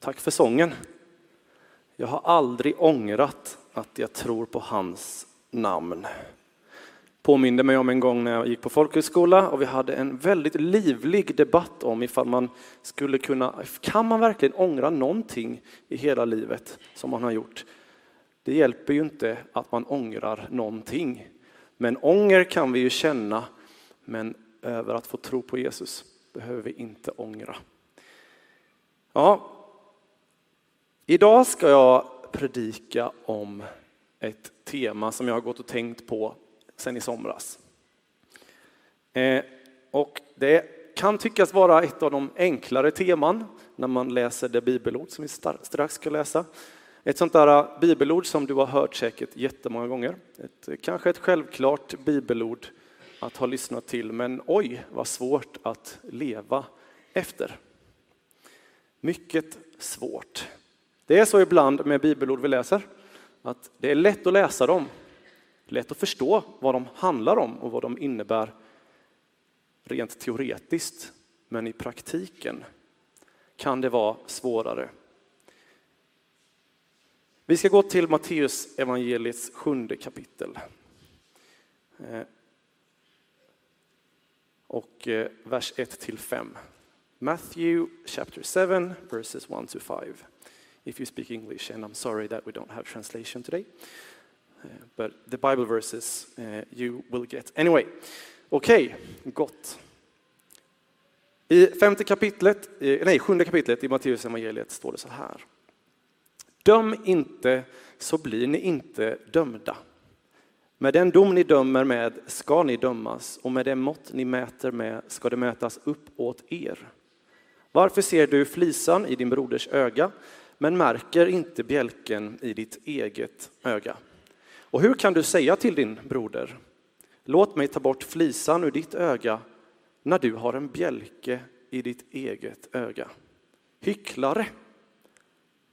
Tack för sången. Jag har aldrig ångrat att jag tror på hans namn. Påminde mig om en gång när jag gick på folkhögskola och vi hade en väldigt livlig debatt om ifall man skulle kunna, kan man verkligen ångra någonting i hela livet som man har gjort? Det hjälper ju inte att man ångrar någonting. Men ånger kan vi ju känna, men över att få tro på Jesus behöver vi inte ångra. Ja, idag ska jag predika om ett tema som jag har gått och tänkt på sedan i somras. Eh, och det kan tyckas vara ett av de enklare teman när man läser det bibelord som vi strax ska läsa. Ett sånt där eh, bibelord som du har hört säkert jättemånga gånger. Ett, eh, kanske ett självklart bibelord att ha lyssnat till, men oj vad svårt att leva efter. Mycket svårt. Det är så ibland med bibelord vi läser, att det är lätt att läsa dem, lätt att förstå vad de handlar om och vad de innebär rent teoretiskt, men i praktiken kan det vara svårare. Vi ska gå till Matteus evangeliets sjunde kapitel. Eh, och eh, vers 1 till 5. Matthew chapter 7 verses 1 to 5. If you speak English and I'm sorry that we don't have translation today. Uh, but the Bible verses uh, you will get. Anyway, okej, okay, gott. I femte kapitlet, eh, nej, sjunde kapitlet i Matteus evangeliet står det så här. Döm inte så blir ni inte dömda. Med den dom ni dömer med ska ni dömas och med det mått ni mäter med ska det mätas upp åt er. Varför ser du flisan i din broders öga men märker inte bjälken i ditt eget öga? Och hur kan du säga till din broder, låt mig ta bort flisan ur ditt öga när du har en bjälke i ditt eget öga? Hycklare!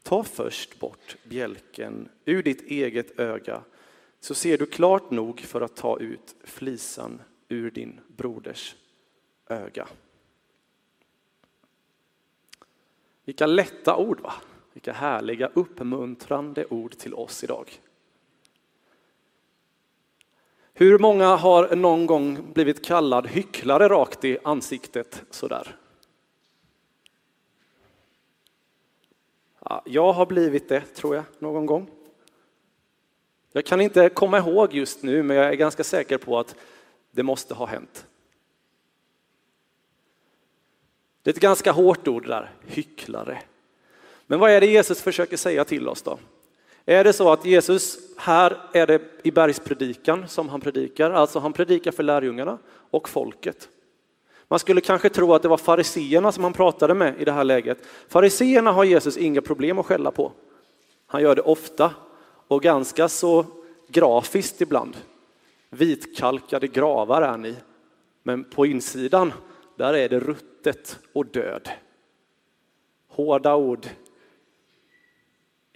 Ta först bort bjälken ur ditt eget öga så ser du klart nog för att ta ut flisan ur din broders öga. Vilka lätta ord, va? Vilka härliga uppmuntrande ord till oss idag. Hur många har någon gång blivit kallad hycklare rakt i ansiktet sådär? Ja, jag har blivit det, tror jag, någon gång. Jag kan inte komma ihåg just nu, men jag är ganska säker på att det måste ha hänt. Det är ett ganska hårt ord där, hycklare. Men vad är det Jesus försöker säga till oss då? Är det så att Jesus, här är det i bergspredikan som han predikar, alltså han predikar för lärjungarna och folket. Man skulle kanske tro att det var fariseerna som han pratade med i det här läget. Fariseerna har Jesus inga problem att skälla på. Han gör det ofta och ganska så grafiskt ibland. Vitkalkade gravar är ni, men på insidan där är det ruttet och död. Hårda ord,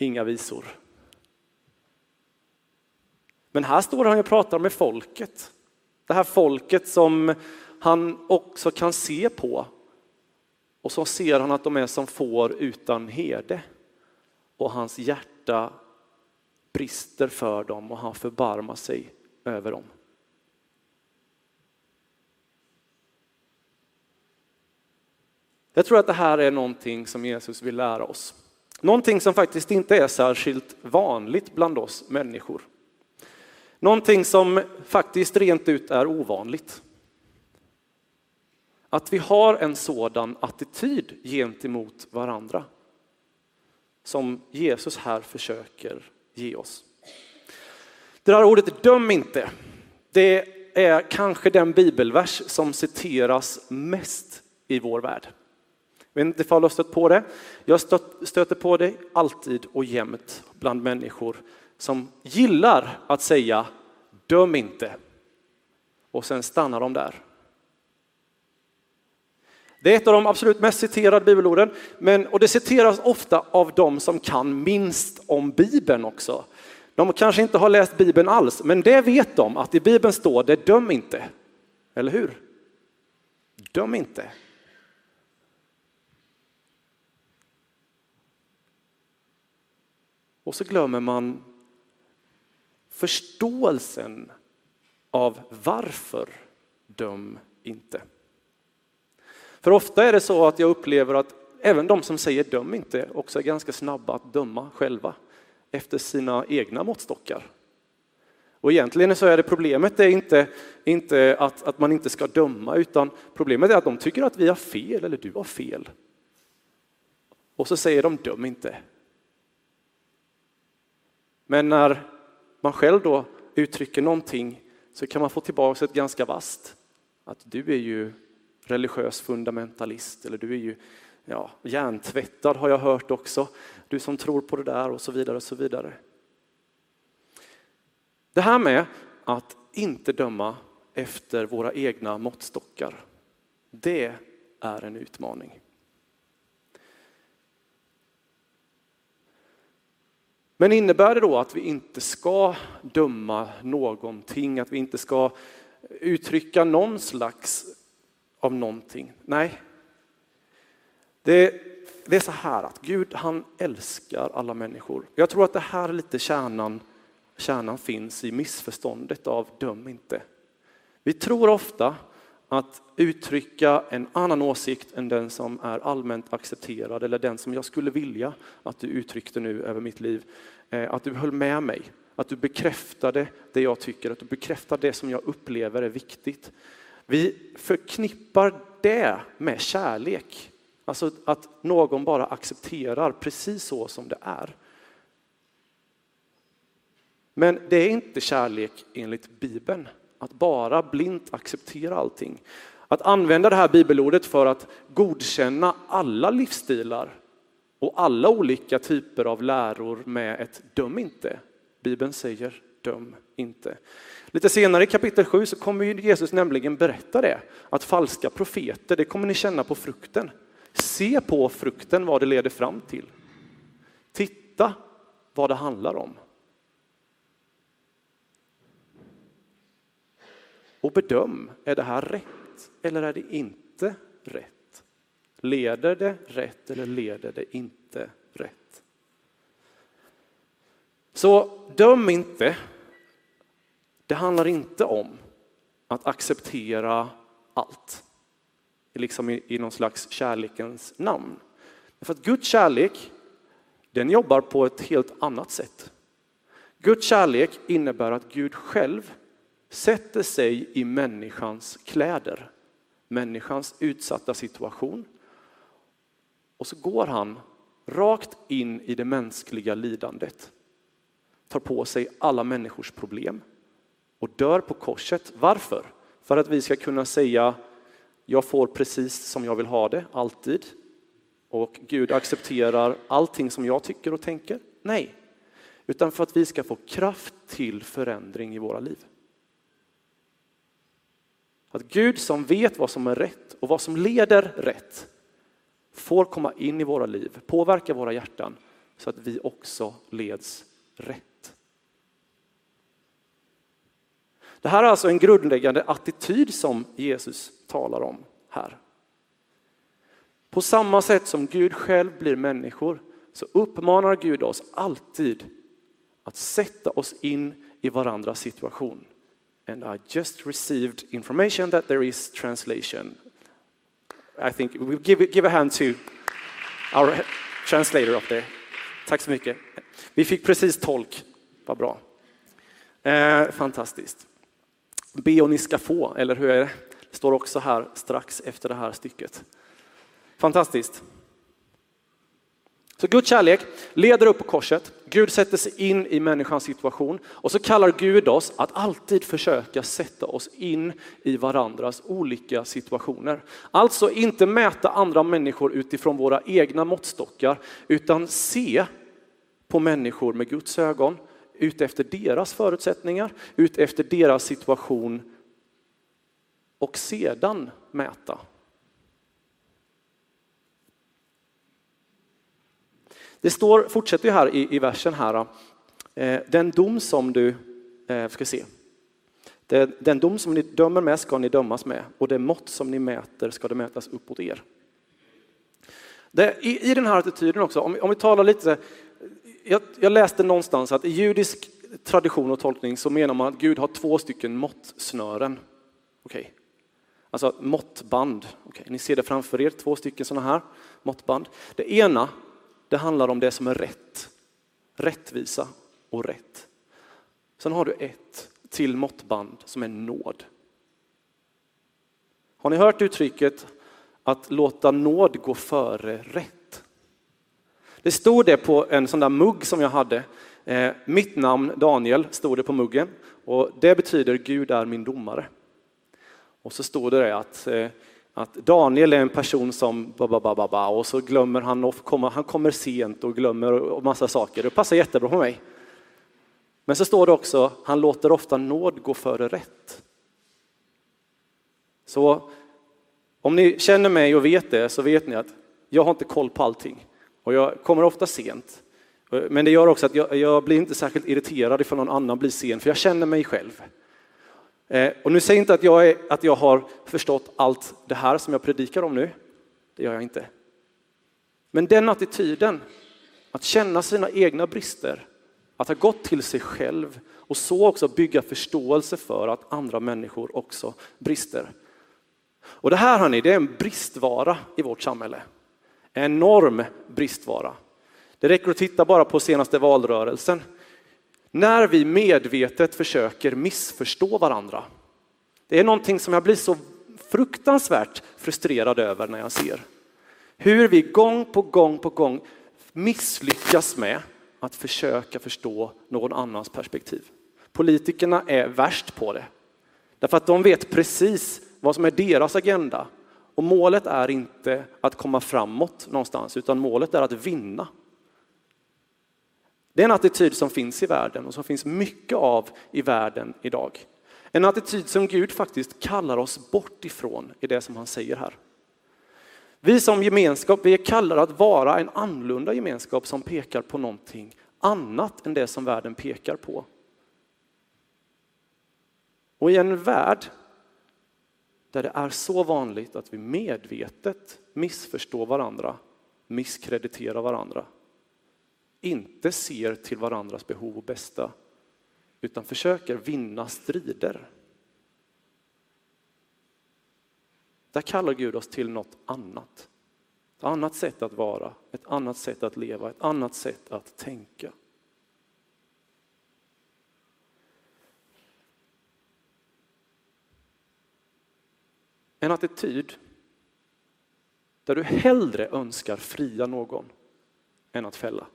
inga visor. Men här står han och pratar med folket. Det här folket som han också kan se på. Och så ser han att de är som får utan herde. Och hans hjärta brister för dem och han förbarmar sig över dem. Jag tror att det här är någonting som Jesus vill lära oss. Någonting som faktiskt inte är särskilt vanligt bland oss människor. Någonting som faktiskt rent ut är ovanligt. Att vi har en sådan attityd gentemot varandra som Jesus här försöker ge oss. Det där ordet döm inte, det är kanske den bibelvers som citeras mest i vår värld. Jag vet inte ifall du har stött på det. Jag stöter på det alltid och jämt bland människor som gillar att säga döm inte. Och sen stannar de där. Det är ett av de absolut mest citerade bibelorden, men, och det citeras ofta av de som kan minst om Bibeln också. De kanske inte har läst Bibeln alls, men det vet de att i Bibeln står det döm inte. Eller hur? Döm inte. Och så glömmer man förståelsen av varför döm inte. För ofta är det så att jag upplever att även de som säger döm inte också är ganska snabba att döma själva efter sina egna måttstockar. Och egentligen så är det problemet är inte, inte att, att man inte ska döma utan problemet är att de tycker att vi har fel eller du har fel. Och så säger de döm inte. Men när man själv då uttrycker någonting så kan man få tillbaka ett ganska vast. Att du är ju religiös fundamentalist eller du är ju ja, hjärntvättad har jag hört också. Du som tror på det där och så vidare och så vidare. Det här med att inte döma efter våra egna måttstockar, det är en utmaning. Men innebär det då att vi inte ska döma någonting, att vi inte ska uttrycka någon slags av någonting? Nej. Det, det är så här att Gud han älskar alla människor. Jag tror att det här är lite kärnan, kärnan finns i missförståndet av döm inte. Vi tror ofta att uttrycka en annan åsikt än den som är allmänt accepterad eller den som jag skulle vilja att du uttryckte nu över mitt liv. Eh, att du höll med mig, att du bekräftade det jag tycker, att du bekräftade det som jag upplever är viktigt. Vi förknippar det med kärlek. Alltså att någon bara accepterar precis så som det är. Men det är inte kärlek enligt Bibeln. Att bara blint acceptera allting. Att använda det här bibelordet för att godkänna alla livsstilar och alla olika typer av läror med ett döm inte. Bibeln säger döm inte. Lite senare i kapitel 7 så kommer Jesus nämligen berätta det, att falska profeter, det kommer ni känna på frukten. Se på frukten vad det leder fram till. Titta vad det handlar om. Och bedöm, är det här rätt eller är det inte rätt? Leder det rätt eller leder det inte rätt? Så döm inte. Det handlar inte om att acceptera allt, liksom i, i någon slags kärlekens namn. För att Guds kärlek, den jobbar på ett helt annat sätt. Guds kärlek innebär att Gud själv sätter sig i människans kläder, människans utsatta situation. Och så går han rakt in i det mänskliga lidandet, tar på sig alla människors problem och dör på korset. Varför? För att vi ska kunna säga jag får precis som jag vill ha det, alltid. Och Gud accepterar allting som jag tycker och tänker? Nej, utan för att vi ska få kraft till förändring i våra liv. Att Gud som vet vad som är rätt och vad som leder rätt får komma in i våra liv, påverka våra hjärtan så att vi också leds rätt. Det här är alltså en grundläggande attityd som Jesus talar om här. På samma sätt som Gud själv blir människor så uppmanar Gud oss alltid att sätta oss in i varandras situation. And I just received information that there is translation. I think we'll give, give a hand to our translator up there. Tack så mycket. Vi fick precis tolk, vad bra. Eh, fantastiskt. Be och ni ska få, eller hur är det? Det står också här strax efter det här stycket. Fantastiskt. Så Guds kärlek leder upp på korset. Gud sätter sig in i människans situation och så kallar Gud oss att alltid försöka sätta oss in i varandras olika situationer. Alltså inte mäta andra människor utifrån våra egna måttstockar utan se på människor med Guds ögon utefter deras förutsättningar, utefter deras situation och sedan mäta Det står, fortsätter ju här i, i versen här, eh, den dom som du, eh, ska se, den, den dom som ni dömer med ska ni dömas med och det mått som ni mäter ska det mätas uppåt er. Det, i, I den här attityden också, om, om vi talar lite jag, jag läste någonstans att i judisk tradition och tolkning så menar man att Gud har två stycken måttsnören. Okej. Okay. Alltså måttband. Okay. Ni ser det framför er, två stycken sådana här måttband. Det ena, det handlar om det som är rätt. Rättvisa och rätt. Sen har du ett till måttband som är nåd. Har ni hört uttrycket att låta nåd gå före rätt? Det stod det på en sån där mugg som jag hade. Eh, mitt namn Daniel stod det på muggen och det betyder Gud är min domare. Och så stod det att, eh, att Daniel är en person som babababa och så glömmer han och kommer, han kommer sent och glömmer och massa saker. Det passar jättebra på mig. Men så står det också, han låter ofta nåd gå före rätt. Så om ni känner mig och vet det så vet ni att jag har inte koll på allting och jag kommer ofta sent. Eh, men det gör också att jag, jag blir inte särskilt irriterad ifall någon annan blir sen, för jag känner mig själv. Eh, och nu säger jag inte att jag, är, att jag har förstått allt det här som jag predikar om nu. Det gör jag inte. Men den attityden, att känna sina egna brister, att ha gått till sig själv och så också bygga förståelse för att andra människor också brister. Och det här hörni, det är en bristvara i vårt samhälle. En enorm bristvara. Det räcker att titta bara på senaste valrörelsen. När vi medvetet försöker missförstå varandra. Det är någonting som jag blir så fruktansvärt frustrerad över när jag ser. Hur vi gång på gång på gång misslyckas med att försöka förstå någon annans perspektiv. Politikerna är värst på det. Därför att de vet precis vad som är deras agenda. Och målet är inte att komma framåt någonstans, utan målet är att vinna. Det är en attityd som finns i världen och som finns mycket av i världen idag. En attityd som Gud faktiskt kallar oss bort ifrån i det som han säger här. Vi som gemenskap, vi är kallade att vara en annorlunda gemenskap som pekar på någonting annat än det som världen pekar på. Och i en värld där det är så vanligt att vi medvetet missförstår varandra, misskrediterar varandra, inte ser till varandras behov och bästa, utan försöker vinna strider. Där kallar Gud oss till något annat. Ett annat sätt att vara, ett annat sätt att leva, ett annat sätt att tänka. En attityd där du hellre önskar fria någon än att fälla.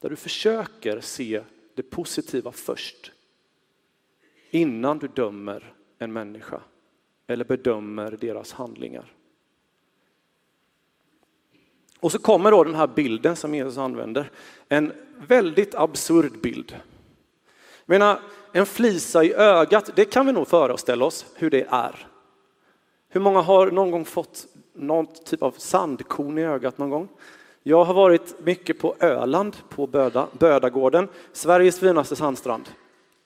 Där du försöker se det positiva först innan du dömer en människa eller bedömer deras handlingar. Och så kommer då den här bilden som Jesus använder. En väldigt absurd bild. Jag menar, en flisa i ögat, det kan vi nog föreställa oss hur det är. Hur många har någon gång fått någon typ av sandkorn i ögat någon gång? Jag har varit mycket på Öland, på Böda, Bödagården, Sveriges finaste sandstrand.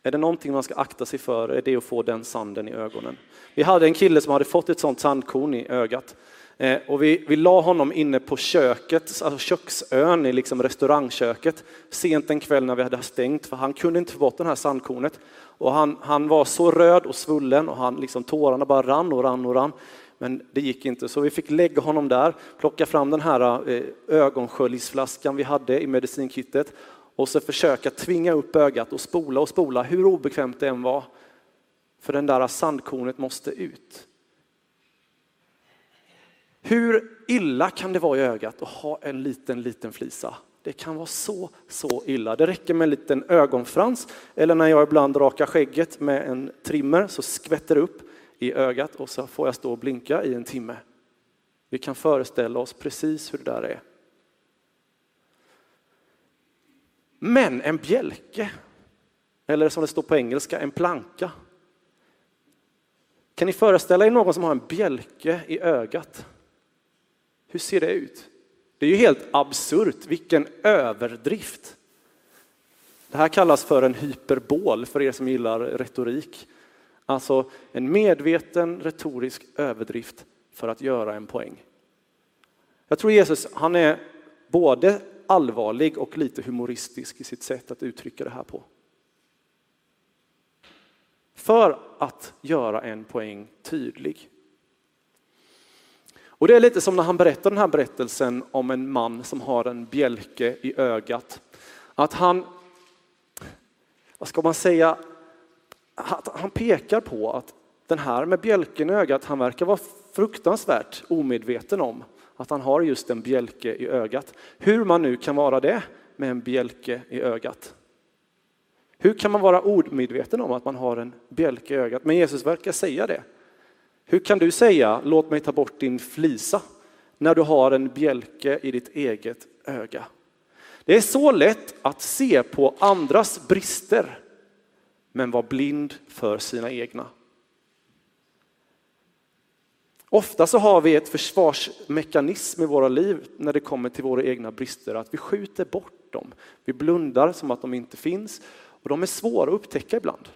Är det någonting man ska akta sig för är det att få den sanden i ögonen. Vi hade en kille som hade fått ett sånt sandkorn i ögat. Eh, och vi, vi la honom inne på köket, alltså köksön i liksom restaurangköket, sent en kväll när vi hade stängt, för han kunde inte få bort det här sandkornet. Och han, han var så röd och svullen och han, liksom, tårarna bara rann och rann och rann. Men det gick inte, så vi fick lägga honom där, plocka fram den här eh, ögonsköljsflaskan vi hade i medicinkittet och så försöka tvinga upp ögat och spola och spola, hur obekvämt det än var. För den där sandkornet måste ut. Hur illa kan det vara i ögat att ha en liten, liten flisa? Det kan vara så, så illa. Det räcker med en liten ögonfrans eller när jag ibland rakar skägget med en trimmer så skvätter det upp i ögat och så får jag stå och blinka i en timme. Vi kan föreställa oss precis hur det där är. Men en bjälke, eller som det står på engelska, en planka. Kan ni föreställa er någon som har en bjälke i ögat? Hur ser det ut? Det är ju helt absurt, vilken överdrift. Det här kallas för en hyperbol för er som gillar retorik. Alltså en medveten retorisk överdrift för att göra en poäng. Jag tror Jesus, han är både allvarlig och lite humoristisk i sitt sätt att uttrycka det här på. För att göra en poäng tydlig. Och det är lite som när han berättar den här berättelsen om en man som har en bjälke i ögat. Att han, vad ska man säga, han pekar på att den här med bjälken i ögat, han verkar vara fruktansvärt omedveten om att han har just en bjälke i ögat. Hur man nu kan vara det med en bjälke i ögat. Hur kan man vara omedveten om att man har en bjälke i ögat? Men Jesus verkar säga det. Hur kan du säga låt mig ta bort din flisa när du har en bjälke i ditt eget öga? Det är så lätt att se på andras brister men var blind för sina egna. Ofta så har vi ett försvarsmekanism i våra liv när det kommer till våra egna brister, att vi skjuter bort dem. Vi blundar som att de inte finns och de är svåra att upptäcka ibland.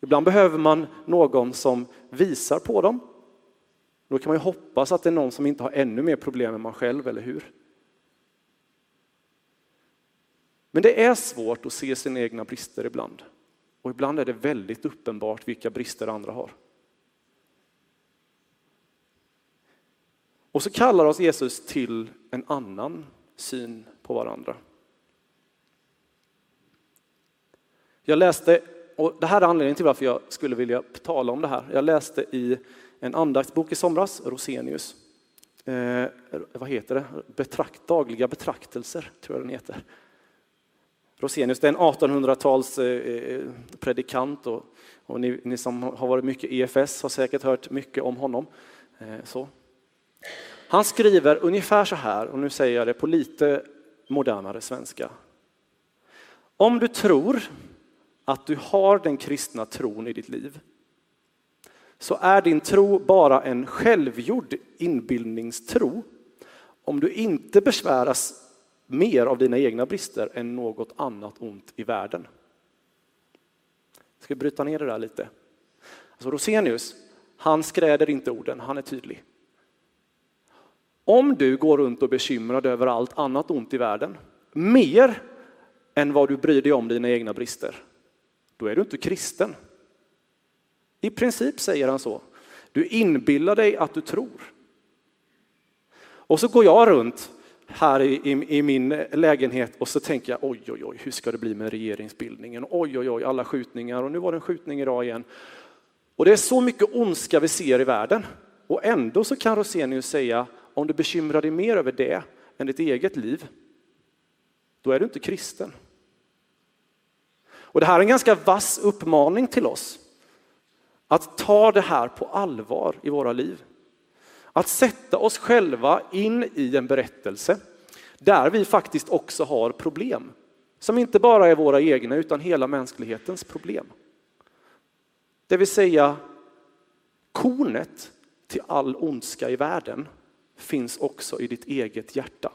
Ibland behöver man någon som visar på dem. Då kan man ju hoppas att det är någon som inte har ännu mer problem än man själv, eller hur? Men det är svårt att se sina egna brister ibland. Och ibland är det väldigt uppenbart vilka brister andra har. Och så kallar oss Jesus till en annan syn på varandra. Jag läste, och det här är anledningen till varför jag skulle vilja tala om det här. Jag läste i en andaktsbok i somras, Rosenius. Eh, vad heter det? Betrakt, dagliga betraktelser, tror jag den heter. Rosenius det är en 1800-tals eh, eh, predikant och, och ni, ni, som har varit mycket EFS har säkert hört mycket om honom. Eh, så. Han skriver ungefär så här, och nu säger jag det på lite modernare svenska. Om du tror att du har den kristna tron i ditt liv så är din tro bara en självgjord inbildningstro om du inte besväras mer av dina egna brister än något annat ont i världen. Jag ska bryta ner det där lite. Alltså Rosenius, han skräder inte orden, han är tydlig. Om du går runt och bekymrad över allt annat ont i världen, mer än vad du bryr dig om dina egna brister, då är du inte kristen. I princip säger han så. Du inbillar dig att du tror. Och så går jag runt här i, i, i, min lägenhet och så tänker jag oj, oj, oj, hur ska det bli med regeringsbildningen? Oj, oj, oj, alla skjutningar och nu var det en skjutning idag igen. Och det är så mycket ondska vi ser i världen och ändå så kan Rosenius säga om du bekymrar dig mer över det än ditt eget liv, då är du inte kristen. Och det här är en ganska vass uppmaning till oss. Att ta det här på allvar i våra liv. Att sätta oss själva in i en berättelse där vi faktiskt också har problem. Som inte bara är våra egna utan hela mänsklighetens problem. Det vill säga kornet till all ondska i världen finns också i ditt eget hjärta.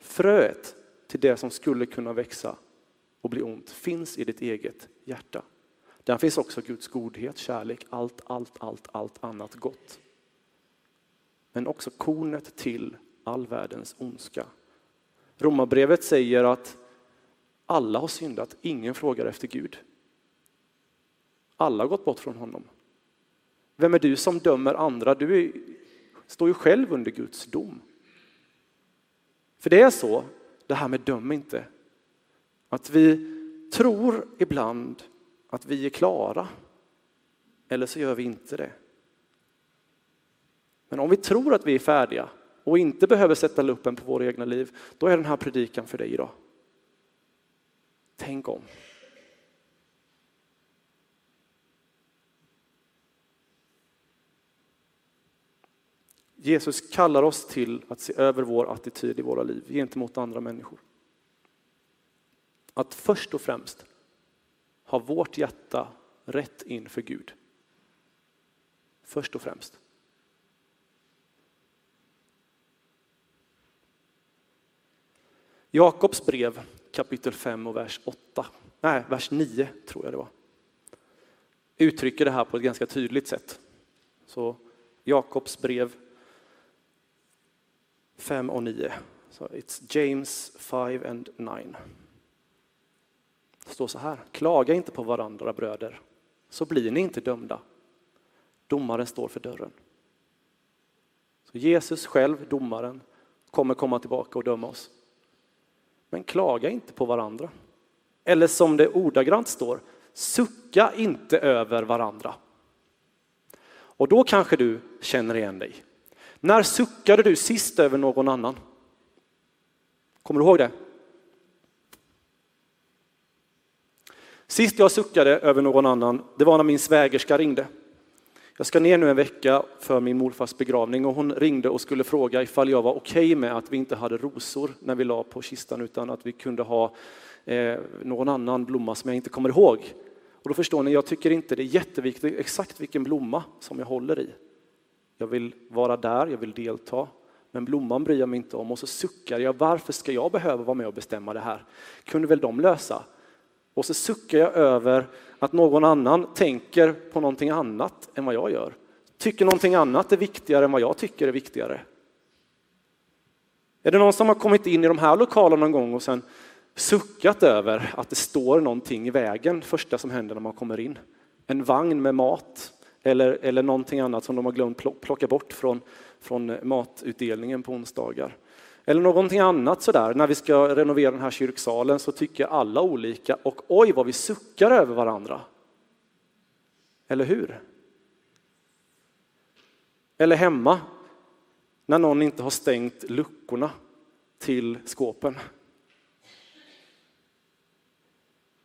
Fröet till det som skulle kunna växa och bli ont finns i ditt eget hjärta. Där finns också Guds godhet, kärlek, allt, allt, allt, allt annat gott. Men också kornet till all världens ondska. Romarbrevet säger att alla har syndat, ingen frågar efter Gud. Alla har gått bort från honom. Vem är du som dömer andra? Du är, står ju själv under Guds dom. För det är så, det här med döm inte, att vi tror ibland att vi är klara, eller så gör vi inte det. Men om vi tror att vi är färdiga och inte behöver sätta luppen på våra egna liv, då är den här predikan för dig idag. Tänk om. Jesus kallar oss till att se över vår attityd i våra liv gentemot andra människor. Att först och främst ha vårt hjärta rätt inför Gud. Först och främst. Jakobs brev kapitel 5 och vers 8, nej vers 9 tror jag det var, uttrycker det här på ett ganska tydligt sätt. Så Jakobs brev 5 och 9. So it's James 5 and 9. Det står så här, klaga inte på varandra bröder, så blir ni inte dömda. Domaren står för dörren. Så Jesus själv, domaren, kommer komma tillbaka och döma oss. Men klaga inte på varandra. Eller som det ordagrant står, sucka inte över varandra. Och då kanske du känner igen dig. När suckade du sist över någon annan? Kommer du ihåg det? Sist jag suckade över någon annan, det var när min svägerska ringde. Jag ska ner nu en vecka för min morfars begravning och hon ringde och skulle fråga ifall jag var okej okay med att vi inte hade rosor när vi la på kistan utan att vi kunde ha eh, någon annan blomma som jag inte kommer ihåg. Och då förstår ni, jag tycker inte det är jätteviktigt exakt vilken blomma som jag håller i. Jag vill vara där, jag vill delta, men blomman bryr jag mig inte om. Och så suckar jag, varför ska jag behöva vara med och bestämma det här? kunde väl de lösa? Och så suckar jag över att någon annan tänker på någonting annat än vad jag gör. Tycker någonting annat är viktigare än vad jag tycker är viktigare. Är det någon som har kommit in i de här lokalerna någon gång och sen suckat över att det står någonting i vägen första som händer när man kommer in? En vagn med mat eller, eller någonting annat som de har glömt plocka bort från, från matutdelningen på onsdagar. Eller någonting annat sådär. När vi ska renovera den här kyrksalen så tycker alla olika och oj vad vi suckar över varandra. Eller hur? Eller hemma, när någon inte har stängt luckorna till skåpen.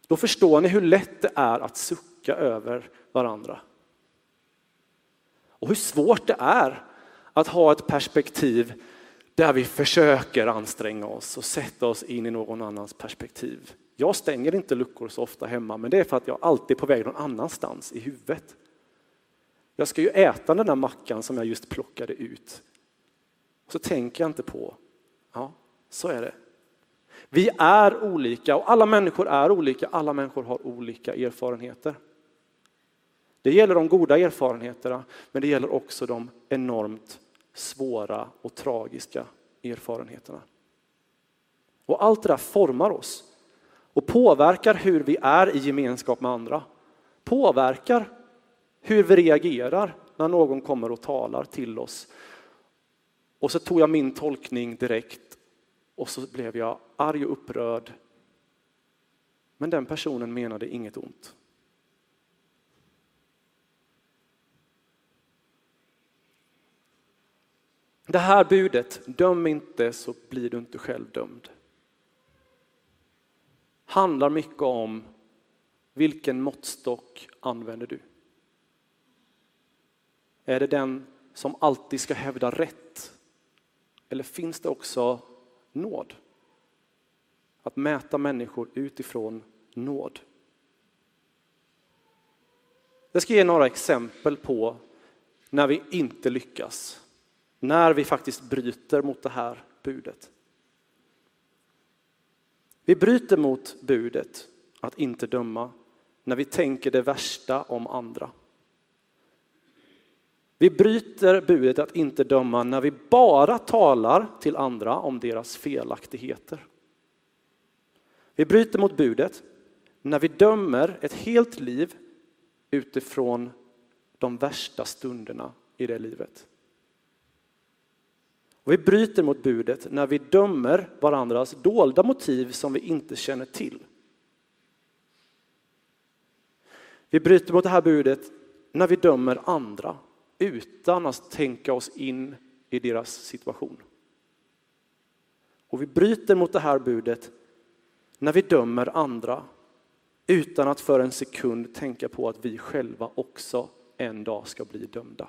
Då förstår ni hur lätt det är att sucka över varandra. Och hur svårt det är att ha ett perspektiv där vi försöker anstränga oss och sätta oss in i någon annans perspektiv. Jag stänger inte luckor så ofta hemma, men det är för att jag alltid är på väg någon annanstans i huvudet. Jag ska ju äta den där mackan som jag just plockade ut. Så tänker jag inte på, ja, så är det. Vi är olika och alla människor är olika. Alla människor har olika erfarenheter. Det gäller de goda erfarenheterna, men det gäller också de enormt svåra och tragiska erfarenheterna. Och allt det där formar oss och påverkar hur vi är i gemenskap med andra. Påverkar hur vi reagerar när någon kommer och talar till oss. Och så tog jag min tolkning direkt och så blev jag arg och upprörd. Men den personen menade inget ont. Det här budet, döm inte så blir du inte själv dömd. Handlar mycket om vilken måttstock använder du? Är det den som alltid ska hävda rätt? Eller finns det också nåd? Att mäta människor utifrån nåd. Jag ska ge några exempel på när vi inte lyckas när vi faktiskt bryter mot det här budet. Vi bryter mot budet att inte döma när vi tänker det värsta om andra. Vi bryter budet att inte döma när vi bara talar till andra om deras felaktigheter. Vi bryter mot budet när vi dömer ett helt liv utifrån de värsta stunderna i det livet. Och vi bryter mot budet när vi dömer varandras dolda motiv som vi inte känner till. Vi bryter mot det här budet när vi dömer andra utan att tänka oss in i deras situation. Och vi bryter mot det här budet när vi dömer andra utan att för en sekund tänka på att vi själva också en dag ska bli dömda.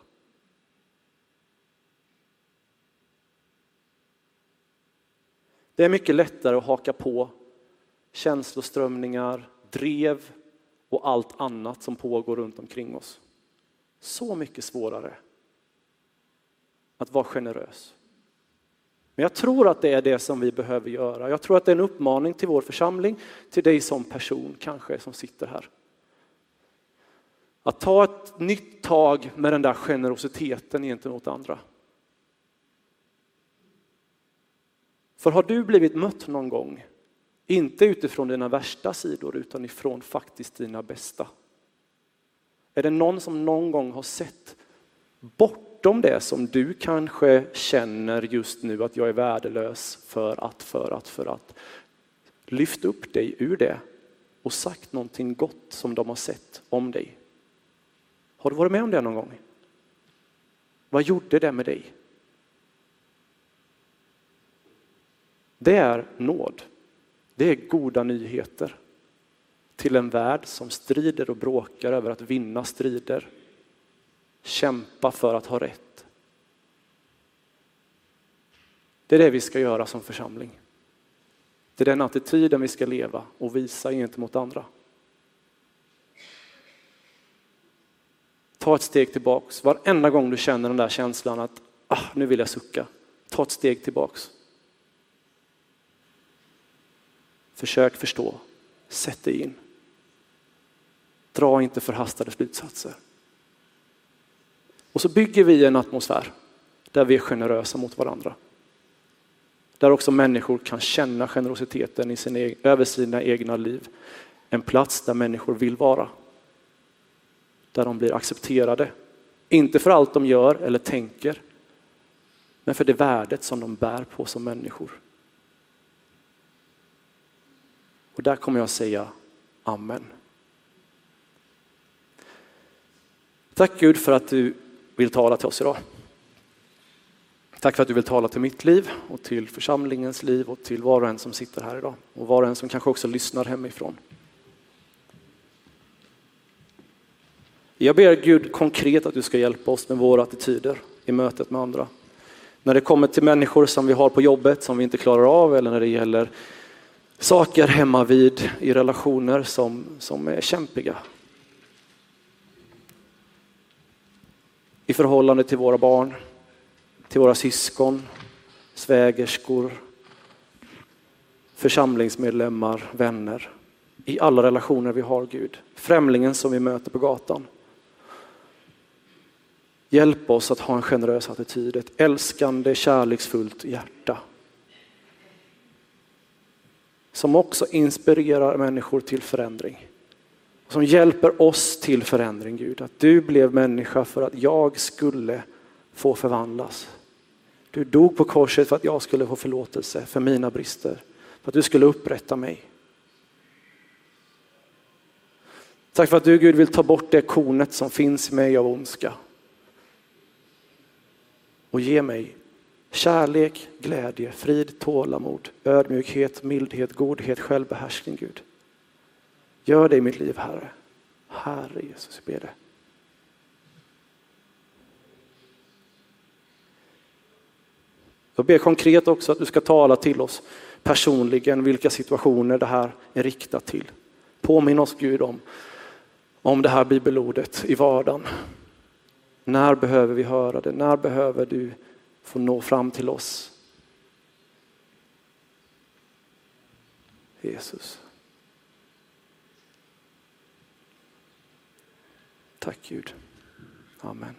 Det är mycket lättare att haka på känsloströmningar, drev och allt annat som pågår runt omkring oss. Så mycket svårare att vara generös. Men jag tror att det är det som vi behöver göra. Jag tror att det är en uppmaning till vår församling, till dig som person kanske som sitter här. Att ta ett nytt tag med den där generositeten gentemot andra. För har du blivit mött någon gång, inte utifrån dina värsta sidor utan ifrån faktiskt dina bästa? Är det någon som någon gång har sett bortom det som du kanske känner just nu att jag är värdelös för att, för att, för att. Lyft upp dig ur det och sagt någonting gott som de har sett om dig. Har du varit med om det någon gång? Vad gjorde det med dig? Det är nåd. Det är goda nyheter till en värld som strider och bråkar över att vinna strider. Kämpa för att ha rätt. Det är det vi ska göra som församling. Det är den attityden vi ska leva och visa gentemot andra. Ta ett steg tillbaks. Varenda gång du känner den där känslan att ah, nu vill jag sucka. Ta ett steg tillbaks. Försök förstå. Sätt dig in. Dra inte förhastade slutsatser. Och så bygger vi en atmosfär där vi är generösa mot varandra. Där också människor kan känna generositeten i sin, över sina egna liv. En plats där människor vill vara. Där de blir accepterade. Inte för allt de gör eller tänker, men för det värdet som de bär på som människor. Och där kommer jag säga Amen. Tack Gud för att du vill tala till oss idag. Tack för att du vill tala till mitt liv och till församlingens liv och till var och en som sitter här idag och var och en som kanske också lyssnar hemifrån. Jag ber Gud konkret att du ska hjälpa oss med våra attityder i mötet med andra. När det kommer till människor som vi har på jobbet som vi inte klarar av eller när det gäller saker hemma vid i relationer som, som är kämpiga. I förhållande till våra barn, till våra syskon, svägerskor, församlingsmedlemmar, vänner. I alla relationer vi har Gud. Främlingen som vi möter på gatan. Hjälp oss att ha en generös attityd, ett älskande, kärleksfullt hjärta. Som också inspirerar människor till förändring. Som hjälper oss till förändring Gud. Att du blev människa för att jag skulle få förvandlas. Du dog på korset för att jag skulle få förlåtelse för mina brister. För att du skulle upprätta mig. Tack för att du Gud vill ta bort det kornet som finns i mig av ondska. Och ge mig kärlek, glädje, frid, tålamod, ödmjukhet, mildhet, godhet, självbehärskning Gud. Gör det i mitt liv Herre. Herre Jesus, jag ber det. Jag ber konkret också att du ska tala till oss personligen vilka situationer det här är riktat till. Påminn oss Gud om, om det här bibelordet i vardagen. När behöver vi höra det? När behöver du får nå fram till oss? Jesus. Tack Gud. Amen.